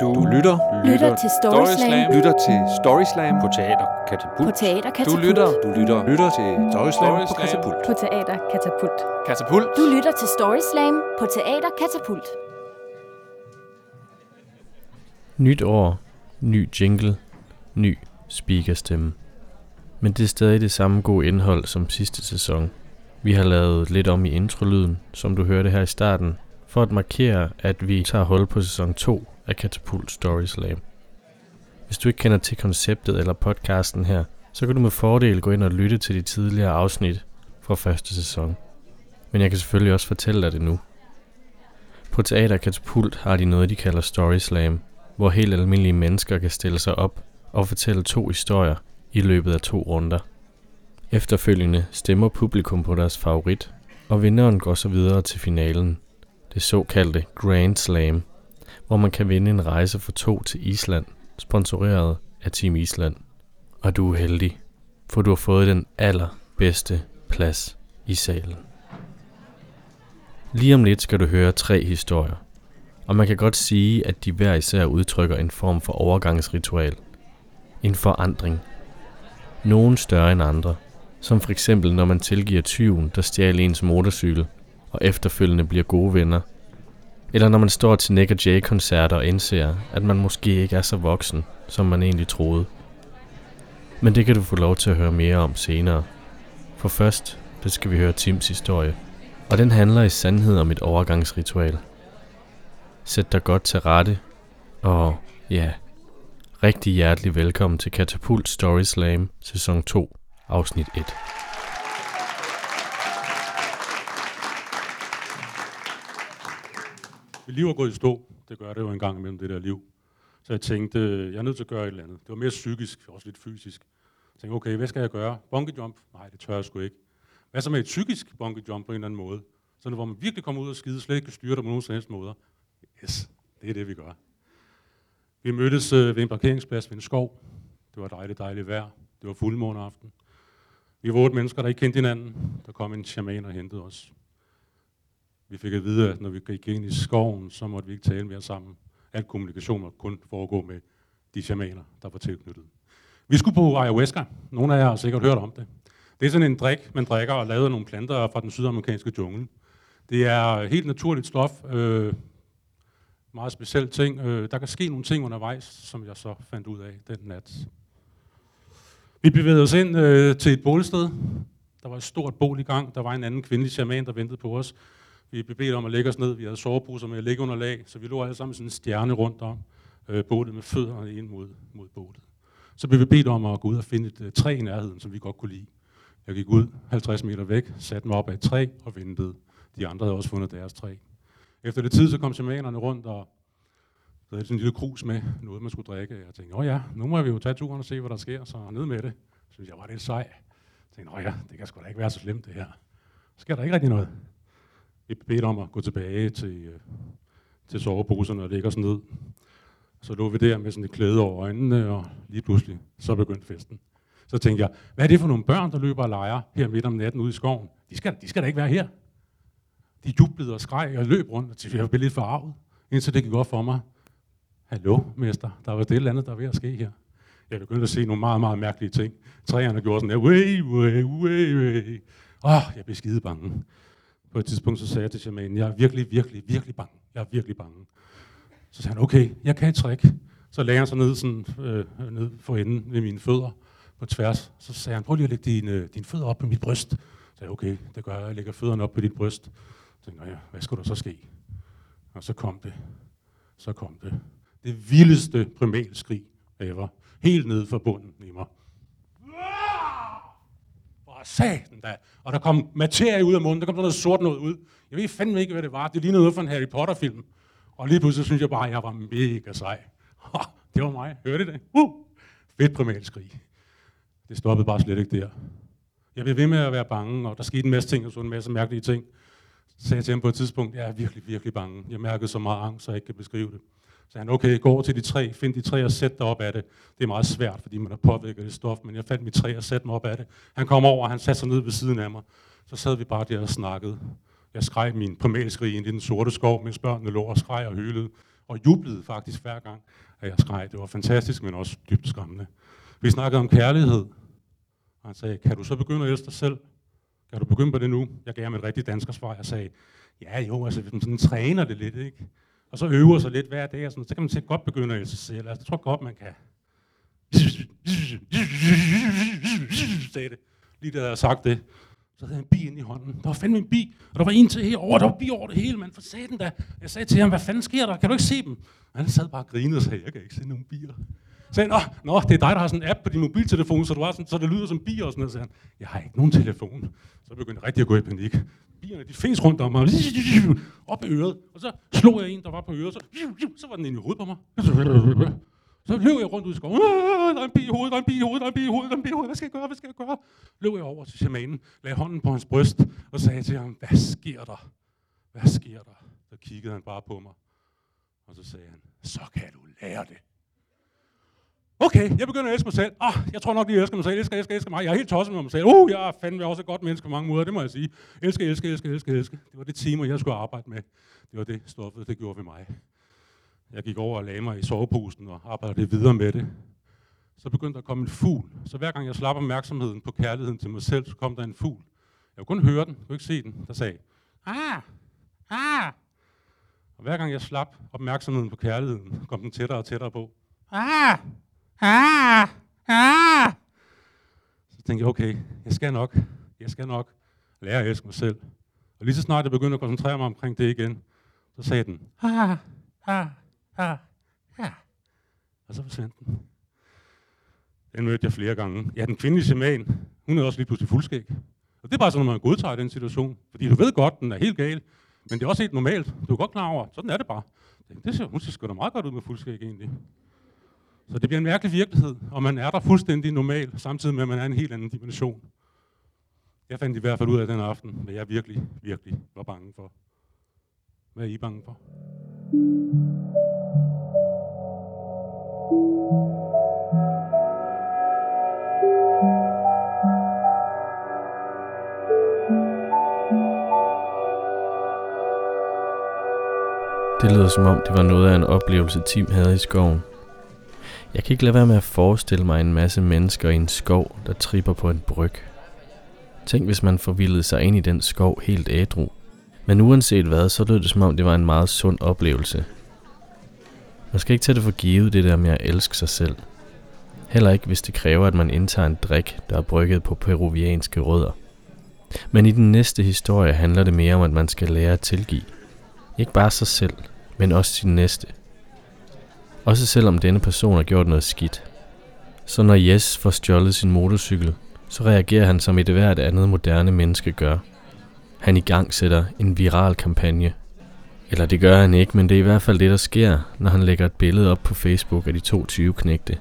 Du lytter, Lytter til Storyslam. lytter til Storyslam på Teater Katapult. På Teater Du Katapult. lytter, du lytter, lytter til Storyslam på Storyslam. Katapult. På Teater Katapult. Katapult. Du lytter til Storyslam på Teater Katapult. Nyt år, ny jingle, ny speakerstemme. Men det er stadig det samme gode indhold som sidste sæson. Vi har lavet lidt om i introlyden, som du hørte her i starten, for at markere, at vi tager hul på sæson 2 af Katapult Story Slam. Hvis du ikke kender til konceptet eller podcasten her, så kan du med fordel gå ind og lytte til de tidligere afsnit fra første sæson. Men jeg kan selvfølgelig også fortælle dig det nu. På Teater Katapult har de noget, de kalder Story Slam, hvor helt almindelige mennesker kan stille sig op og fortælle to historier i løbet af to runder. Efterfølgende stemmer publikum på deres favorit, og vinderen går så videre til finalen, det såkaldte Grand Slam, hvor man kan vinde en rejse for to til Island, sponsoreret af Team Island. Og du er heldig, for du har fået den allerbedste plads i salen. Lige om lidt skal du høre tre historier, og man kan godt sige, at de hver især udtrykker en form for overgangsritual. En forandring. Nogen større end andre. Som for eksempel når man tilgiver tyven, der stjal ens motorcykel, og efterfølgende bliver gode venner. Eller når man står til Nick og Jay-koncerter og indser, at man måske ikke er så voksen, som man egentlig troede. Men det kan du få lov til at høre mere om senere. For først, det skal vi høre Tims historie. Og den handler i sandhed om et overgangsritual. Sæt dig godt til rette, og ja, rigtig hjertelig velkommen til Katapult Story Slam, sæson 2, afsnit 1. Mit liv er gået i stå. Det gør det jo en gang imellem, det der liv. Så jeg tænkte, jeg er nødt til at gøre et eller andet. Det var mere psykisk, også lidt fysisk. Jeg tænkte, okay, hvad skal jeg gøre? Bungee jump? Nej, det tør jeg sgu ikke. Hvad så med et psykisk bungee jump på en eller anden måde? Sådan, hvor man virkelig kommer ud og skide, slet ikke kan styre det på nogen som helst måder. Yes, det er det, vi gør. Vi mødtes øh, ved en parkeringsplads ved en skov. Det var dejligt, dejligt vejr. Det var fuldmåne aften. Vi var otte mennesker, der ikke kendte hinanden. Der kom en shaman og hentede os. Vi fik at vide, at når vi gik ind i skoven, så måtte vi ikke tale mere sammen. Al kommunikation måtte kun foregå med de shamaner, der var tilknyttet. Vi skulle på ayahuasca. Nogle af jer har sikkert hørt om det. Det er sådan en drik, man drikker og lavet af nogle planter fra den sydamerikanske jungle. Det er helt naturligt stof. Øh, meget speciel ting. Øh, der kan ske nogle ting undervejs, som jeg så fandt ud af den nat. Vi bevægede os ind øh, til et bålsted. Der var et stort bål i gang. Der var en anden kvindelig shaman, der ventede på os. Vi blev bedt om at lægge os ned. Vi havde soveposer med at ligge under lag, så vi lå alle sammen sådan en stjerne rundt om øh, bålet med fødderne ind mod, mod bålet. Så blev vi bedt om at gå ud og finde et øh, træ i nærheden, som vi godt kunne lide. Jeg gik ud 50 meter væk, satte mig op af et træ og ventede. De andre havde også fundet deres træ. Efter det tid, så kom shamanerne rundt og så havde jeg sådan en lille krus med, noget man skulle drikke. Jeg tænkte, åh ja, nu må vi jo tage turen og se, hvad der sker, så ned med det. Så synes jeg var lidt sej. Jeg tænkte, åh ja, det kan sgu da ikke være så slemt det her. Så sker der ikke rigtig noget. Vi bedt om at gå tilbage til, øh, til soveposerne og lægge os ned. Så lå vi der med sådan et klæde over øjnene, og lige pludselig, så begyndte festen. Så tænkte jeg, hvad er det for nogle børn, der løber og leger her midt om natten ude i skoven? De skal, de skal da ikke være her. De jublede og skreg og løb rundt, og jeg blev lidt forarvet, indtil det gik godt for mig. Hallo, mester, der var det et eller andet, der er ved at ske her. Jeg begyndte at se nogle meget, meget mærkelige ting. Træerne gjorde sådan der, way, way, way, way. Åh, jeg blev skide bange. På et tidspunkt så sagde jeg til shamanen, jeg er virkelig, virkelig, virkelig bange. Jeg er virkelig bange. Så sagde han, okay, jeg kan et trick. Så lagde han sig ned, sådan, øh, ned for enden ved mine fødder på tværs. Så sagde han, prøv lige at lægge dine, øh, dine fødder op på mit bryst. Så sagde jeg, okay, det gør jeg. Jeg lægger fødderne op på dit bryst. Så tænkte jeg, hvad skulle der så ske? Og så kom det. Så kom det. Det vildeste primalskrig ever. Helt nede fra bunden i mig. Hvor satan da. Og der kom materie ud af munden. Der kom sådan noget sort noget ud. Jeg ved fandme ikke, hvad det var. Det lignede noget fra en Harry Potter-film. Og lige pludselig synes jeg bare, at jeg var mega sej. det var mig. Hørte I det? Uh! Fedt primalskrig. Det stoppede bare slet ikke der. Jeg blev ved med at være bange, og der skete en masse ting, og så en masse mærkelige ting. Så sagde jeg til ham på et tidspunkt, jeg er virkelig, virkelig bange. Jeg mærkede så meget angst, så jeg ikke kan beskrive det. Så han, okay, gå over til de tre, find de tre og sæt dig op af det. Det er meget svært, fordi man har påvirket det stof, men jeg fandt mit tre og satte mig op af det. Han kom over, og han satte sig ned ved siden af mig. Så sad vi bare der og snakkede. Jeg skreg min primalskrig ind i den sorte skov, mens børnene lå og skreg og hylede, og jublede faktisk hver gang, at jeg skreg. Det var fantastisk, men også dybt skræmmende. Vi snakkede om kærlighed, og han sagde, kan du så begynde at elske dig selv? Kan du begynde på det nu? Jeg gav ham et rigtigt danskersvar. Jeg sagde, ja jo, altså hvis man sådan træner det lidt, ikke? Og så øver sig lidt hver dag, og sådan, så kan man godt begynde at elske sig selv. Altså, jeg tror godt, man kan. Sagde det. Lige da jeg havde sagt det, så havde jeg en bi ind i hånden. Der var fandme en bi, og der var en til herovre, der var bi over det hele, mand. For satan da. Jeg sagde til ham, hvad fanden sker der? Kan du ikke se dem? Og han sad bare og grinede og sagde, jeg kan ikke se nogen bier. Sagde han, nå, nå, det er dig, der har sådan en app på din mobiltelefon, så, du har sådan, så det lyder som bier og sådan noget. Så han, jeg har ikke nogen telefon. Så begyndte jeg rigtig at gå i panik. Bierne, de fes rundt om mig, op i øret. Og så slog jeg en, der var på øret, så, så var den inde i hovedet på mig. Så løb jeg rundt ud i skoven. Der er en bi i hovedet, der er en bi i hovedet, der er en bi i hovedet, der er en bi i hovedet. Hvad skal jeg gøre, hvad skal jeg gøre? Løb jeg over til shamanen, lagde hånden på hans bryst og sagde til ham, hvad sker der? Hvad sker der? Så kiggede han bare på mig. Og så sagde han, så kan du lære det. Okay, jeg begynder at elske mig selv. Ah, jeg tror nok, jeg elsker mig selv. Elsker, elsker, elsker mig. Jeg er helt tosset med mig selv. Uh, jeg er fandme også et godt menneske på mange måder, det må jeg sige. Elsker, elsker, elsker, elsker, elsker. Det var det timer, jeg skulle arbejde med. Det var det stoffet, det gjorde ved mig. Jeg gik over og lagde mig i soveposen og arbejdede videre med det. Så begyndte der at komme en fugl. Så hver gang jeg slap opmærksomheden på kærligheden til mig selv, så kom der en fugl. Jeg kunne kun høre den, jeg kunne ikke se den, der sagde, ah, ah. Og hver gang jeg slap opmærksomheden på kærligheden, kom den tættere og tættere på. Ah, ah, ah. Så tænkte jeg, okay, jeg skal nok, jeg skal nok lære at elske mig selv. Og lige så snart jeg begyndte at koncentrere mig omkring det igen, så sagde den, ah, ah, ah, ah. Og så forsvandt den. Den mødte jeg flere gange. Ja, den kvindelige shaman, hun er også lige pludselig fuldskæg. Og det er bare sådan, når man godtager den situation. Fordi du ved godt, den er helt gal. Men det er også helt normalt. Du er godt klar over, sådan er det bare. Det ser, hun ser sgu da meget godt ud med fuldskæg egentlig. Så det bliver en mærkelig virkelighed, og man er der fuldstændig normal, samtidig med, at man er en helt anden dimension. Jeg fandt i hvert fald ud af den aften, hvad jeg virkelig, virkelig var bange for. Hvad er I bange for? Det lyder som om, det var noget af en oplevelse, Tim havde i skoven. Jeg kan ikke lade være med at forestille mig en masse mennesker i en skov, der tripper på en bryg. Tænk, hvis man forvildede sig ind i den skov helt ædru. Men uanset hvad, så lød det som om, det var en meget sund oplevelse. Man skal ikke tage det for givet, det der med at elske sig selv. Heller ikke, hvis det kræver, at man indtager en drik, der er brygget på peruvianske rødder. Men i den næste historie handler det mere om, at man skal lære at tilgive. Ikke bare sig selv, men også sin næste. Også selvom denne person har gjort noget skidt. Så når Jes får stjålet sin motorcykel, så reagerer han som et hvert andet moderne menneske gør. Han i gang sætter en viral kampagne. Eller det gør han ikke, men det er i hvert fald det, der sker, når han lægger et billede op på Facebook af de to 20 knægte.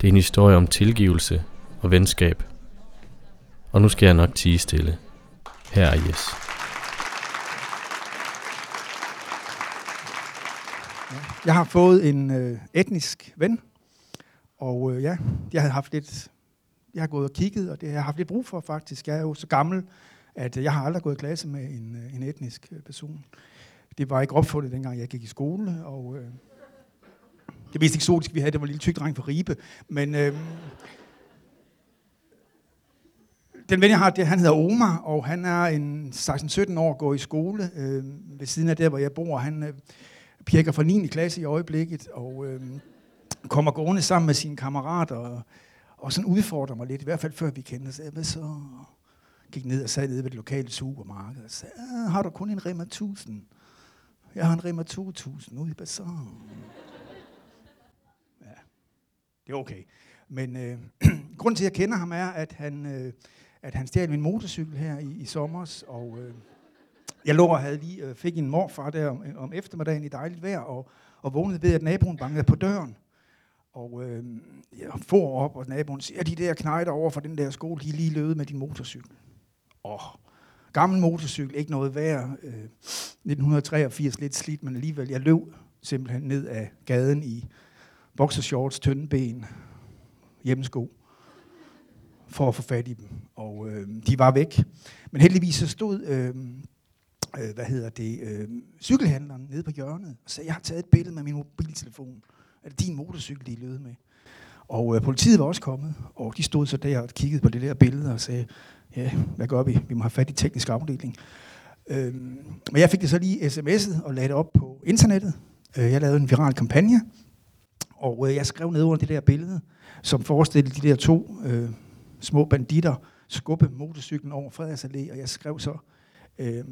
Det er en historie om tilgivelse og venskab. Og nu skal jeg nok tige stille. Her er Jes. Jeg har fået en øh, etnisk ven, og øh, ja, jeg har haft lidt, jeg har gået og kigget, og det har jeg haft lidt brug for faktisk. Jeg er jo så gammel, at øh, jeg har aldrig gået i klasse med en, øh, en etnisk øh, person. Det var ikke opfundet, dengang jeg gik i skole, og øh, det mest eksotiske, vi havde, det var en lille tyk dreng fra Ribe. Men øh, den ven, jeg har, det, han hedder Omar, og han er en 16-17 år, går i skole øh, ved siden af der, hvor jeg bor. Han øh, pirker fra 9. klasse i øjeblikket, og øh, kommer gående sammen med sine kammerater, og, og sådan udfordrer mig lidt, i hvert fald før vi kendte. Så hvad så gik ned og sad nede ved det lokale supermarked, og sagde, ah, har du kun en Rema 1000? Jeg har en Rema 2000 ude i Bazaar. Ja, det er okay. Men øh, grunden til, at jeg kender ham, er, at han, øh, at han stjal min motorcykel her i, i sommer, og øh, jeg lå og havde lige, øh, fik en morfar der om, øh, om eftermiddagen i dejligt vejr, og, og vågnede ved, at naboen bankede på døren. Og øh, jeg får op, og naboen siger, de der knejder over for den der skole, de er lige løbet med din motorcykel. Åh, gammel motorcykel, ikke noget værd. Øh, 1983, lidt slidt, men alligevel, jeg løb simpelthen ned af gaden i boxershorts, tynde ben, hjemmesko, for at få fat i dem. Og øh, de var væk. Men heldigvis så stod øh, øh, hvad hedder det, øh, cykelhandleren nede på hjørnet, og sagde, jeg har taget et billede med min mobiltelefon. Er det din motorcykel, de er med? Og øh, politiet var også kommet, og de stod så der og kiggede på det der billede og sagde, ja, hvad gør vi? Vi må have fat i teknisk afdeling. Øh, men jeg fik det så lige sms'et og lagde det op på internettet. Øh, jeg lavede en viral kampagne, og øh, jeg skrev ned under det der billede, som forestillede de der to øh, små banditter skubbe motorcyklen over Frederiks Allé, og jeg skrev så, øh,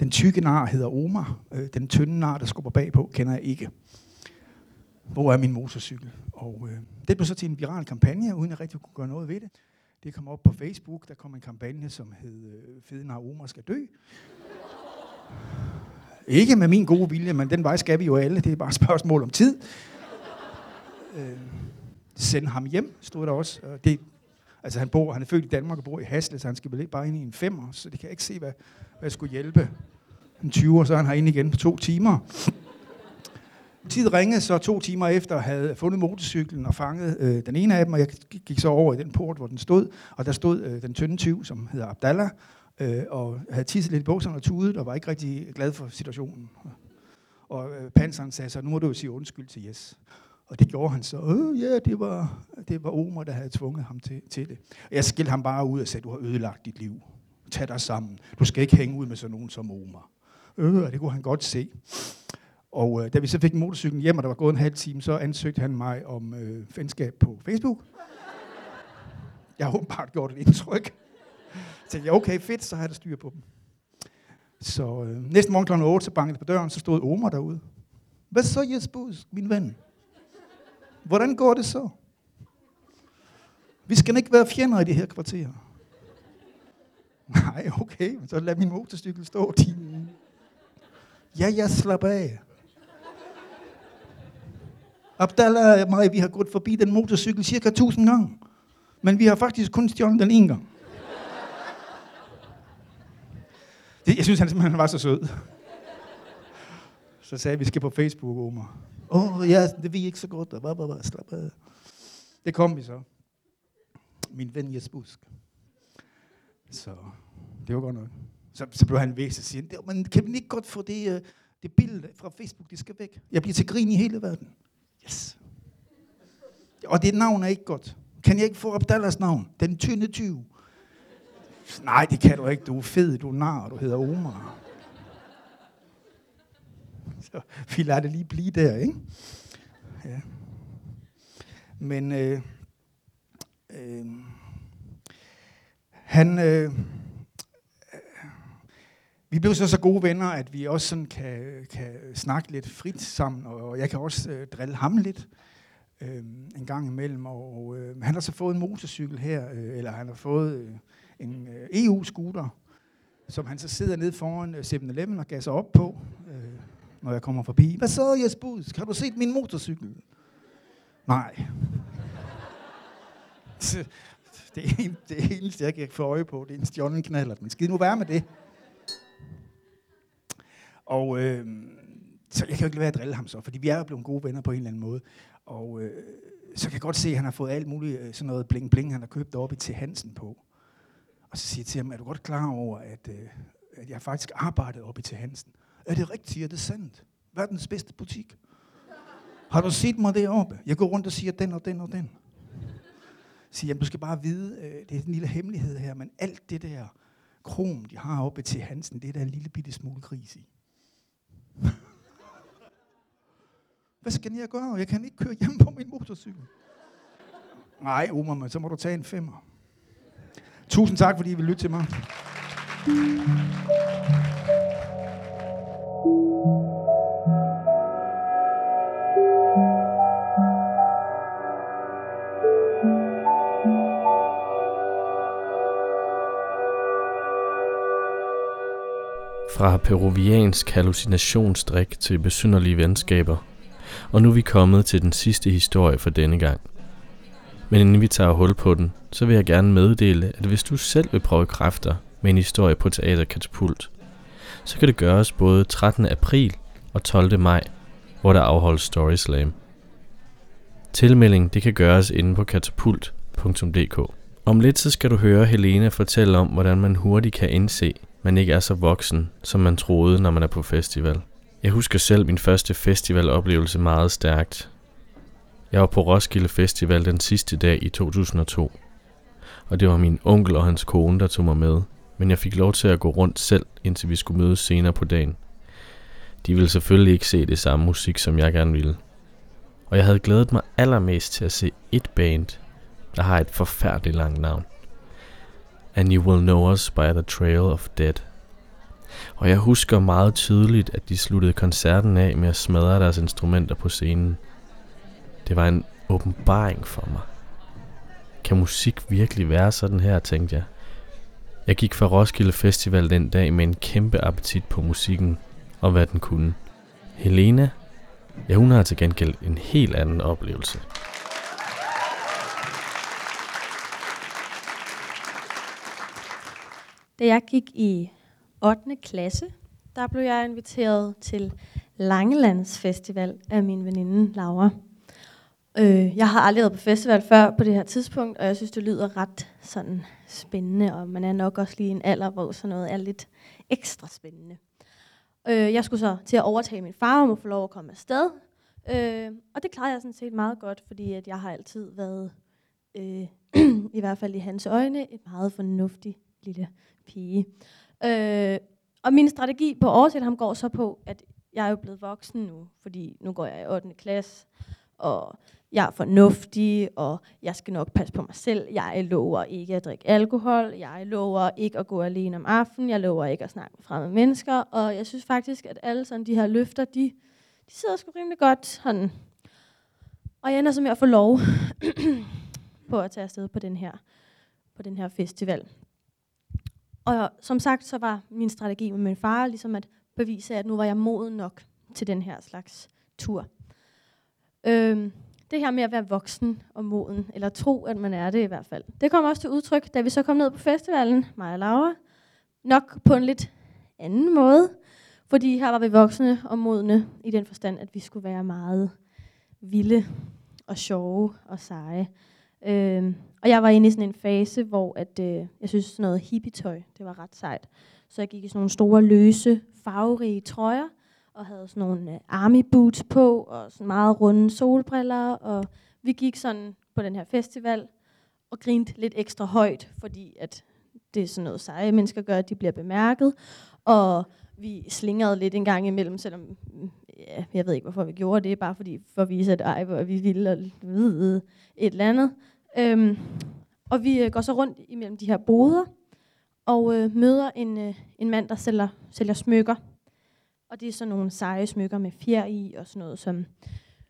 den tykke nar hedder Omar, øh, den tynde nar, der skubber bagpå, kender jeg ikke. Hvor er min motorcykel? Og øh, det blev så til en viral kampagne, uden jeg rigtig kunne gøre noget ved det. Det kom op på Facebook, der kom en kampagne, som hed øh, Fede nar Omar skal dø. Ikke med min gode vilje, men den vej skal vi jo alle. Det er bare et spørgsmål om tid. Øh, send ham hjem, stod der også. Det, altså han, bor, han er født i Danmark og bor i Hasle, så han skal vel ikke bare ind i en femmer, så det kan jeg ikke se, hvad, hvad jeg skulle hjælpe. En 20 så er han herinde igen på to timer. Tid ringede så to timer efter, havde fundet motorcyklen og fanget øh, den ene af dem, og jeg gik så over i den port, hvor den stod, og der stod øh, den tynde tyv, som hedder Abdallah, øh, og havde tisset lidt i bukserne og tudet, og var ikke rigtig glad for situationen. Og øh, panseren sagde så, nu må du jo sige undskyld til Jes. Og det gjorde han så. Øh, ja, det var, det var Omar, der havde tvunget ham til, til det. Og jeg skældte ham bare ud og sagde, du har ødelagt dit liv. Tag dig sammen. Du skal ikke hænge ud med sådan nogen som Omar. Øh, det kunne han godt se. Og øh, da vi så fik motorcyklen hjem, og der var gået en halv time, så ansøgte han mig om øh, venskab på Facebook. Jeg har åbenbart gjort et indtryk. Så tænkte jeg, okay, fedt, så har jeg da styr på dem. Så øh, næste morgen kl. 8, så bankede på døren, så stod Omar derude. Hvad så, Jesper, min ven? Hvordan går det så? Vi skal ikke være fjender i det her kvarter. Nej, okay, så lad min motorcykel stå. Din... Ja, jeg slapper af. Abdallah og mig, vi har gået forbi den motorcykel cirka 1000 gange. Men vi har faktisk kun stjålet den en gang. Det, jeg synes, han simpelthen var så sød. Så sagde vi, skal på Facebook, Omar. Åh, oh, ja, det vi ikke så godt. Bare, bare, bare, slap af. Det kom vi så. Min ven Jes Busk. Så det var godt nok. Så, så blev han væk, og siger, men kan vi ikke godt få det, øh, det billede fra Facebook, det skal væk. Jeg bliver til grin i hele verden. Yes. Og det navn er ikke godt. Kan jeg ikke få Abdallahs navn? Den tynde tyv. Nej, det kan du ikke. Du er fed, du er nar, du hedder Omar. Så vi lader det lige blive der, ikke? Ja. Men øh, øh, han, øh, vi blev så så gode venner, at vi også sådan kan, kan snakke lidt frit sammen, og jeg kan også øh, drille ham lidt øh, en gang imellem. Og øh, han har så fået en motorcykel her, øh, eller han har fået øh, en øh, EU-scooter, som han så sidder nede foran øh, 7-Eleven og gasser op på. Øh, når jeg kommer forbi. Hvad så, Jesper Busk? Har du set min motorcykel? Nej. det, en, det eneste, jeg kan få øje på, det er en stjålen knaller. Men skid nu være med det. Og øh, så jeg kan jo ikke lade være at drille ham så, fordi vi er jo blevet gode venner på en eller anden måde. Og øh, så kan jeg godt se, at han har fået alt muligt øh, sådan noget bling-bling, han har købt op i til Hansen på. Og så siger jeg til ham, er du godt klar over, at, øh, at jeg faktisk arbejdede op i til Hansen? Er det rigtigt? Er det sandt? Verdens bedste butik. Har du set mig deroppe? Jeg går rundt og siger den og den og den sige, jamen, du skal bare vide, øh, det er en lille hemmelighed her, men alt det der krom, de har oppe til Hansen, det er der en lille bitte smule gris i. Hvad skal jeg gøre? Jeg kan ikke køre hjem på min motorcykel. Nej, Omar, men så må du tage en femmer. Tusind tak, fordi I vil lytte til mig. Fra peruviansk hallucinationsdrik til besynderlige venskaber. Og nu er vi kommet til den sidste historie for denne gang. Men inden vi tager hul på den, så vil jeg gerne meddele, at hvis du selv vil prøve kræfter med en historie på Teater Katapult, så kan det gøres både 13. april og 12. maj, hvor der afholdes Story Slam. Tilmelding det kan gøres inde på katapult.dk. Om lidt så skal du høre Helena fortælle om, hvordan man hurtigt kan indse, man ikke er så voksen, som man troede, når man er på festival. Jeg husker selv min første festivaloplevelse meget stærkt. Jeg var på Roskilde Festival den sidste dag i 2002. Og det var min onkel og hans kone, der tog mig med. Men jeg fik lov til at gå rundt selv, indtil vi skulle mødes senere på dagen. De ville selvfølgelig ikke se det samme musik, som jeg gerne ville. Og jeg havde glædet mig allermest til at se et band, der har et forfærdeligt langt navn. And you will know us by the trail of dead. Og jeg husker meget tydeligt, at de sluttede koncerten af med at smadre deres instrumenter på scenen. Det var en åbenbaring for mig. Kan musik virkelig være sådan her, tænkte jeg. Jeg gik fra Roskilde Festival den dag med en kæmpe appetit på musikken og hvad den kunne. Helena, ja hun har til gengæld en helt anden oplevelse. Da jeg gik i 8. klasse, der blev jeg inviteret til Langelands Festival af min veninde Laura. Øh, jeg har aldrig været på festival før på det her tidspunkt, og jeg synes, det lyder ret sådan spændende, og man er nok også lige i en alder, hvor sådan noget er lidt ekstra spændende. Øh, jeg skulle så til at overtage min far om at få lov at komme afsted, øh, og det klarede jeg sådan set meget godt, fordi at jeg har altid været, øh, i hvert fald i hans øjne, et meget fornuftig lille pige. Øh, og min strategi på at ham går så på, at jeg er jo blevet voksen nu, fordi nu går jeg i 8. klasse, og jeg er fornuftig, og jeg skal nok passe på mig selv. Jeg lover ikke at drikke alkohol. Jeg lover ikke at gå alene om aftenen. Jeg lover ikke at snakke med fremmede mennesker. Og jeg synes faktisk, at alle sådan de her løfter, de, de sidder sgu rimelig godt sådan. Og jeg ender så med at få lov på at tage afsted på den her, på den her festival. Og som sagt, så var min strategi med min far ligesom at bevise, at nu var jeg moden nok til den her slags tur. Øhm, det her med at være voksen og moden, eller tro, at man er det i hvert fald. Det kom også til udtryk, da vi så kom ned på festivalen, mig og Laura. Nok på en lidt anden måde, fordi her var vi voksne og modne i den forstand, at vi skulle være meget vilde og sjove og seje. Øhm, og jeg var inde i sådan en fase, hvor at, øh, jeg synes sådan noget hippietøj, det var ret sejt. Så jeg gik i sådan nogle store, løse, farverige trøjer, og havde sådan nogle øh, army boots på, og sådan meget runde solbriller, og vi gik sådan på den her festival, og grinte lidt ekstra højt, fordi at det er sådan noget seje mennesker gør, at de bliver bemærket, og vi slingrede lidt en gang imellem, selvom ja, jeg ved ikke, hvorfor vi gjorde det, bare fordi for at vise, at ej, hvor vi ville og vide et eller andet. Øhm, og vi øh, går så rundt imellem de her boder, og øh, møder en, øh, en mand, der sælger, sælger smykker. Og det er sådan nogle seje smykker med fjer i og sådan noget, som,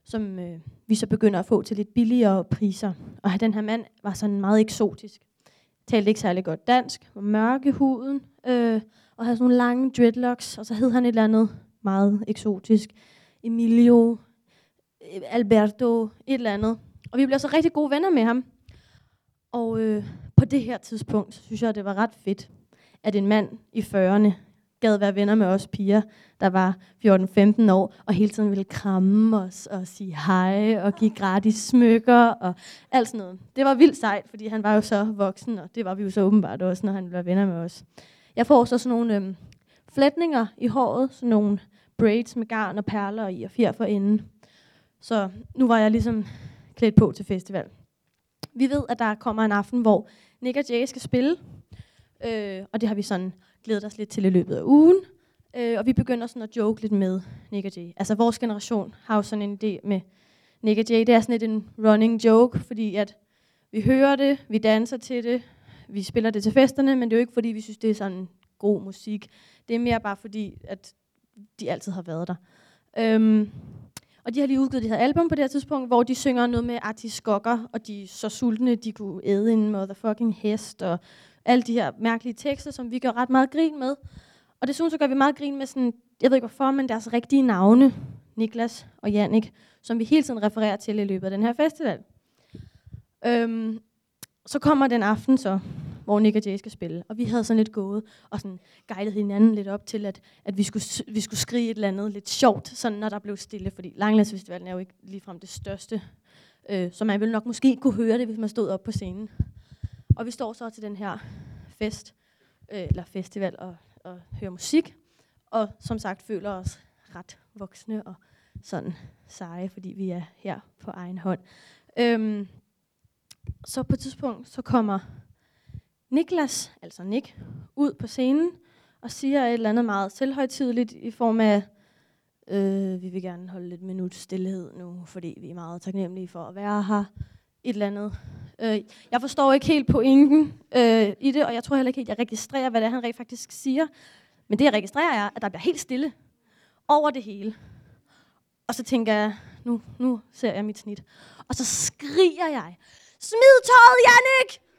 som øh, vi så begynder at få til lidt billigere priser. Og den her mand var sådan meget eksotisk. Talte ikke særlig godt dansk, var mørk i huden, øh, og havde sådan nogle lange dreadlocks, og så hed han et eller andet meget eksotisk. Emilio, øh, Alberto, et eller andet. Og vi blev så rigtig gode venner med ham. Og øh, på det her tidspunkt, synes jeg, det var ret fedt, at en mand i 40'erne gad være venner med os piger, der var 14-15 år, og hele tiden ville kramme os og sige hej og give gratis smykker og alt sådan noget. Det var vildt sejt, fordi han var jo så voksen, og det var vi jo så åbenbart også, når han ville være venner med os. Jeg får så sådan nogle øhm, flætninger i håret, sådan nogle braids med garn og perler i og fjer for enden. Så nu var jeg ligesom klædt på til festival. Vi ved, at der kommer en aften, hvor Nick og Jay skal spille, øh, og det har vi sådan glædet os lidt til i løbet af ugen. Øh, og vi begynder sådan at joke lidt med Nick og Jay. Altså vores generation har jo sådan en idé med Nick og Jay. Det er sådan lidt en running joke, fordi at vi hører det, vi danser til det, vi spiller det til festerne, men det er jo ikke fordi, vi synes, det er sådan god musik. Det er mere bare fordi, at de altid har været der. Øhm, og de har lige udgivet det her album på det her tidspunkt, hvor de synger noget med artiskokker, og de er så sultne, de kunne æde en motherfucking hest, og alle de her mærkelige tekster, som vi gør ret meget grin med. Og det synes så gør vi meget grin med sådan, jeg ved ikke hvorfor, men deres rigtige navne, Niklas og Jannik, som vi hele tiden refererer til i løbet af den her festival. Øhm, så kommer den aften så, hvor Nick og Jay skal spille. Og vi havde sådan lidt gået og sådan guidet hinanden lidt op til, at, at vi, skulle, vi skulle skrige et eller andet lidt sjovt, sådan når der blev stille. Fordi Langlandsfestivalen er jo ikke ligefrem det største. Øh, så man ville nok måske kunne høre det, hvis man stod op på scenen. Og vi står så til den her fest, øh, eller festival, og, og hører musik, og som sagt føler os ret voksne og sådan seje, fordi vi er her på egen hånd. Øhm, så på et tidspunkt, så kommer Niklas, altså Nick, ud på scenen og siger et eller andet meget selvhøjtidligt i form af, øh, vi vil gerne holde lidt minut stillhed nu, fordi vi er meget taknemmelige for at være her. Et eller andet. Øh, jeg forstår ikke helt pointen øh, i det, og jeg tror heller ikke helt, jeg registrerer, hvad det er, han rent faktisk siger. Men det, jeg registrerer, er, at der bliver helt stille over det hele. Og så tænker jeg, nu, nu ser jeg mit snit. Og så skriger jeg, smid tøjet, Jannik!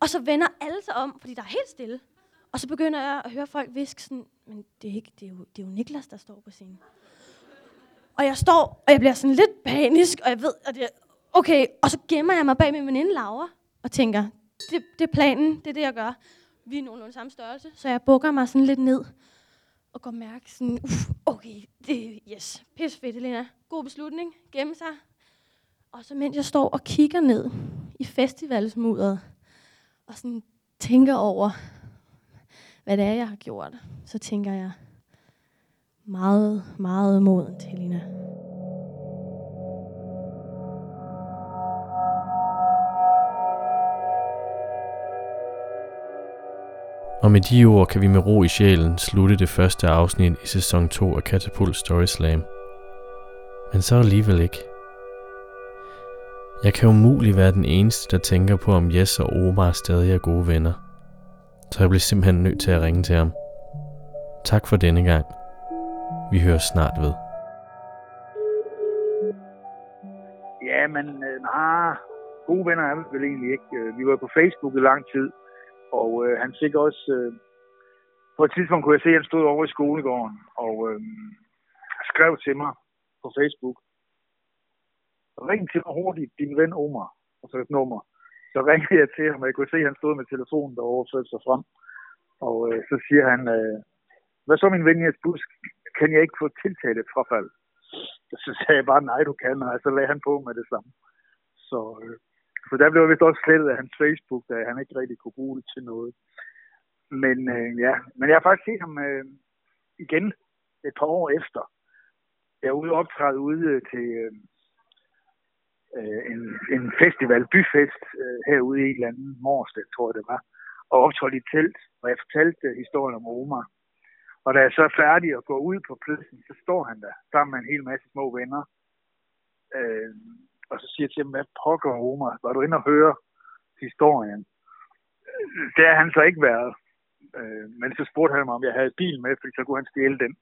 Og så vender alle sig om, fordi der er helt stille. Og så begynder jeg at høre folk viske sådan, men det er, ikke, det, er jo, det er jo Niklas, der står på scenen. Og jeg står, og jeg bliver sådan lidt panisk, og jeg ved, at jeg, okay, og så gemmer jeg mig bag min veninde Laura, og tænker, det, det er planen, det er det, jeg gør. Vi er nogenlunde samme størrelse, så jeg bukker mig sådan lidt ned, og går mærke sådan, uff, okay, det yes, pis fedt, Elena. God beslutning, gemme sig. Og så mens jeg står og kigger ned i festivalsmudderet, og sådan tænker over, hvad det er, jeg har gjort, så tænker jeg, meget, meget moden, Helena. Og med de ord kan vi med ro i sjælen slutte det første afsnit i sæson 2 af Catapult Story Slam. Men så alligevel ikke. Jeg kan umuligt være den eneste, der tænker på, om Jes og Omar stadig er gode venner. Så jeg bliver simpelthen nødt til at ringe til ham. Tak for denne gang. Vi høres snart ved. Ja, men øh, nej, gode venner er vi vel egentlig ikke. Øh, vi var på Facebook i lang tid, og øh, han fik også... Øh, på et tidspunkt kunne jeg se, at han stod over i skolegården og øh, skrev til mig på Facebook. Ring til mig hurtigt, din ven Omar, og så et nummer. Så ringede jeg til ham, og jeg kunne se, at han stod med telefonen derovre og førte sig frem. Og øh, så siger han, øh, hvad så min ven Jens Busk, kan jeg ikke få tiltalt et frafald? Så sagde jeg bare, nej du kan, og så lagde han på med det samme. Så, øh, så der blev jeg vist også slettet af hans Facebook, da han ikke rigtig kunne bruge det til noget. Men øh, ja, men jeg har faktisk set ham øh, igen et par år efter. Jeg er ude og optræde ude øh, til øh, øh, en, en festival, byfest, øh, herude i et eller andet Morsted, tror jeg det var, og optrådte i telt, og jeg fortalte øh, historien om Omar. Og da jeg så er færdig at gå ud på pladsen, så står han der sammen med en hel masse små venner. Øh, og så siger jeg til ham, hvad pokker Omar? Var du inde og høre historien? Det har han så ikke været. Øh, men så spurgte han mig, om jeg havde bil med, fordi så kunne han stjæle den.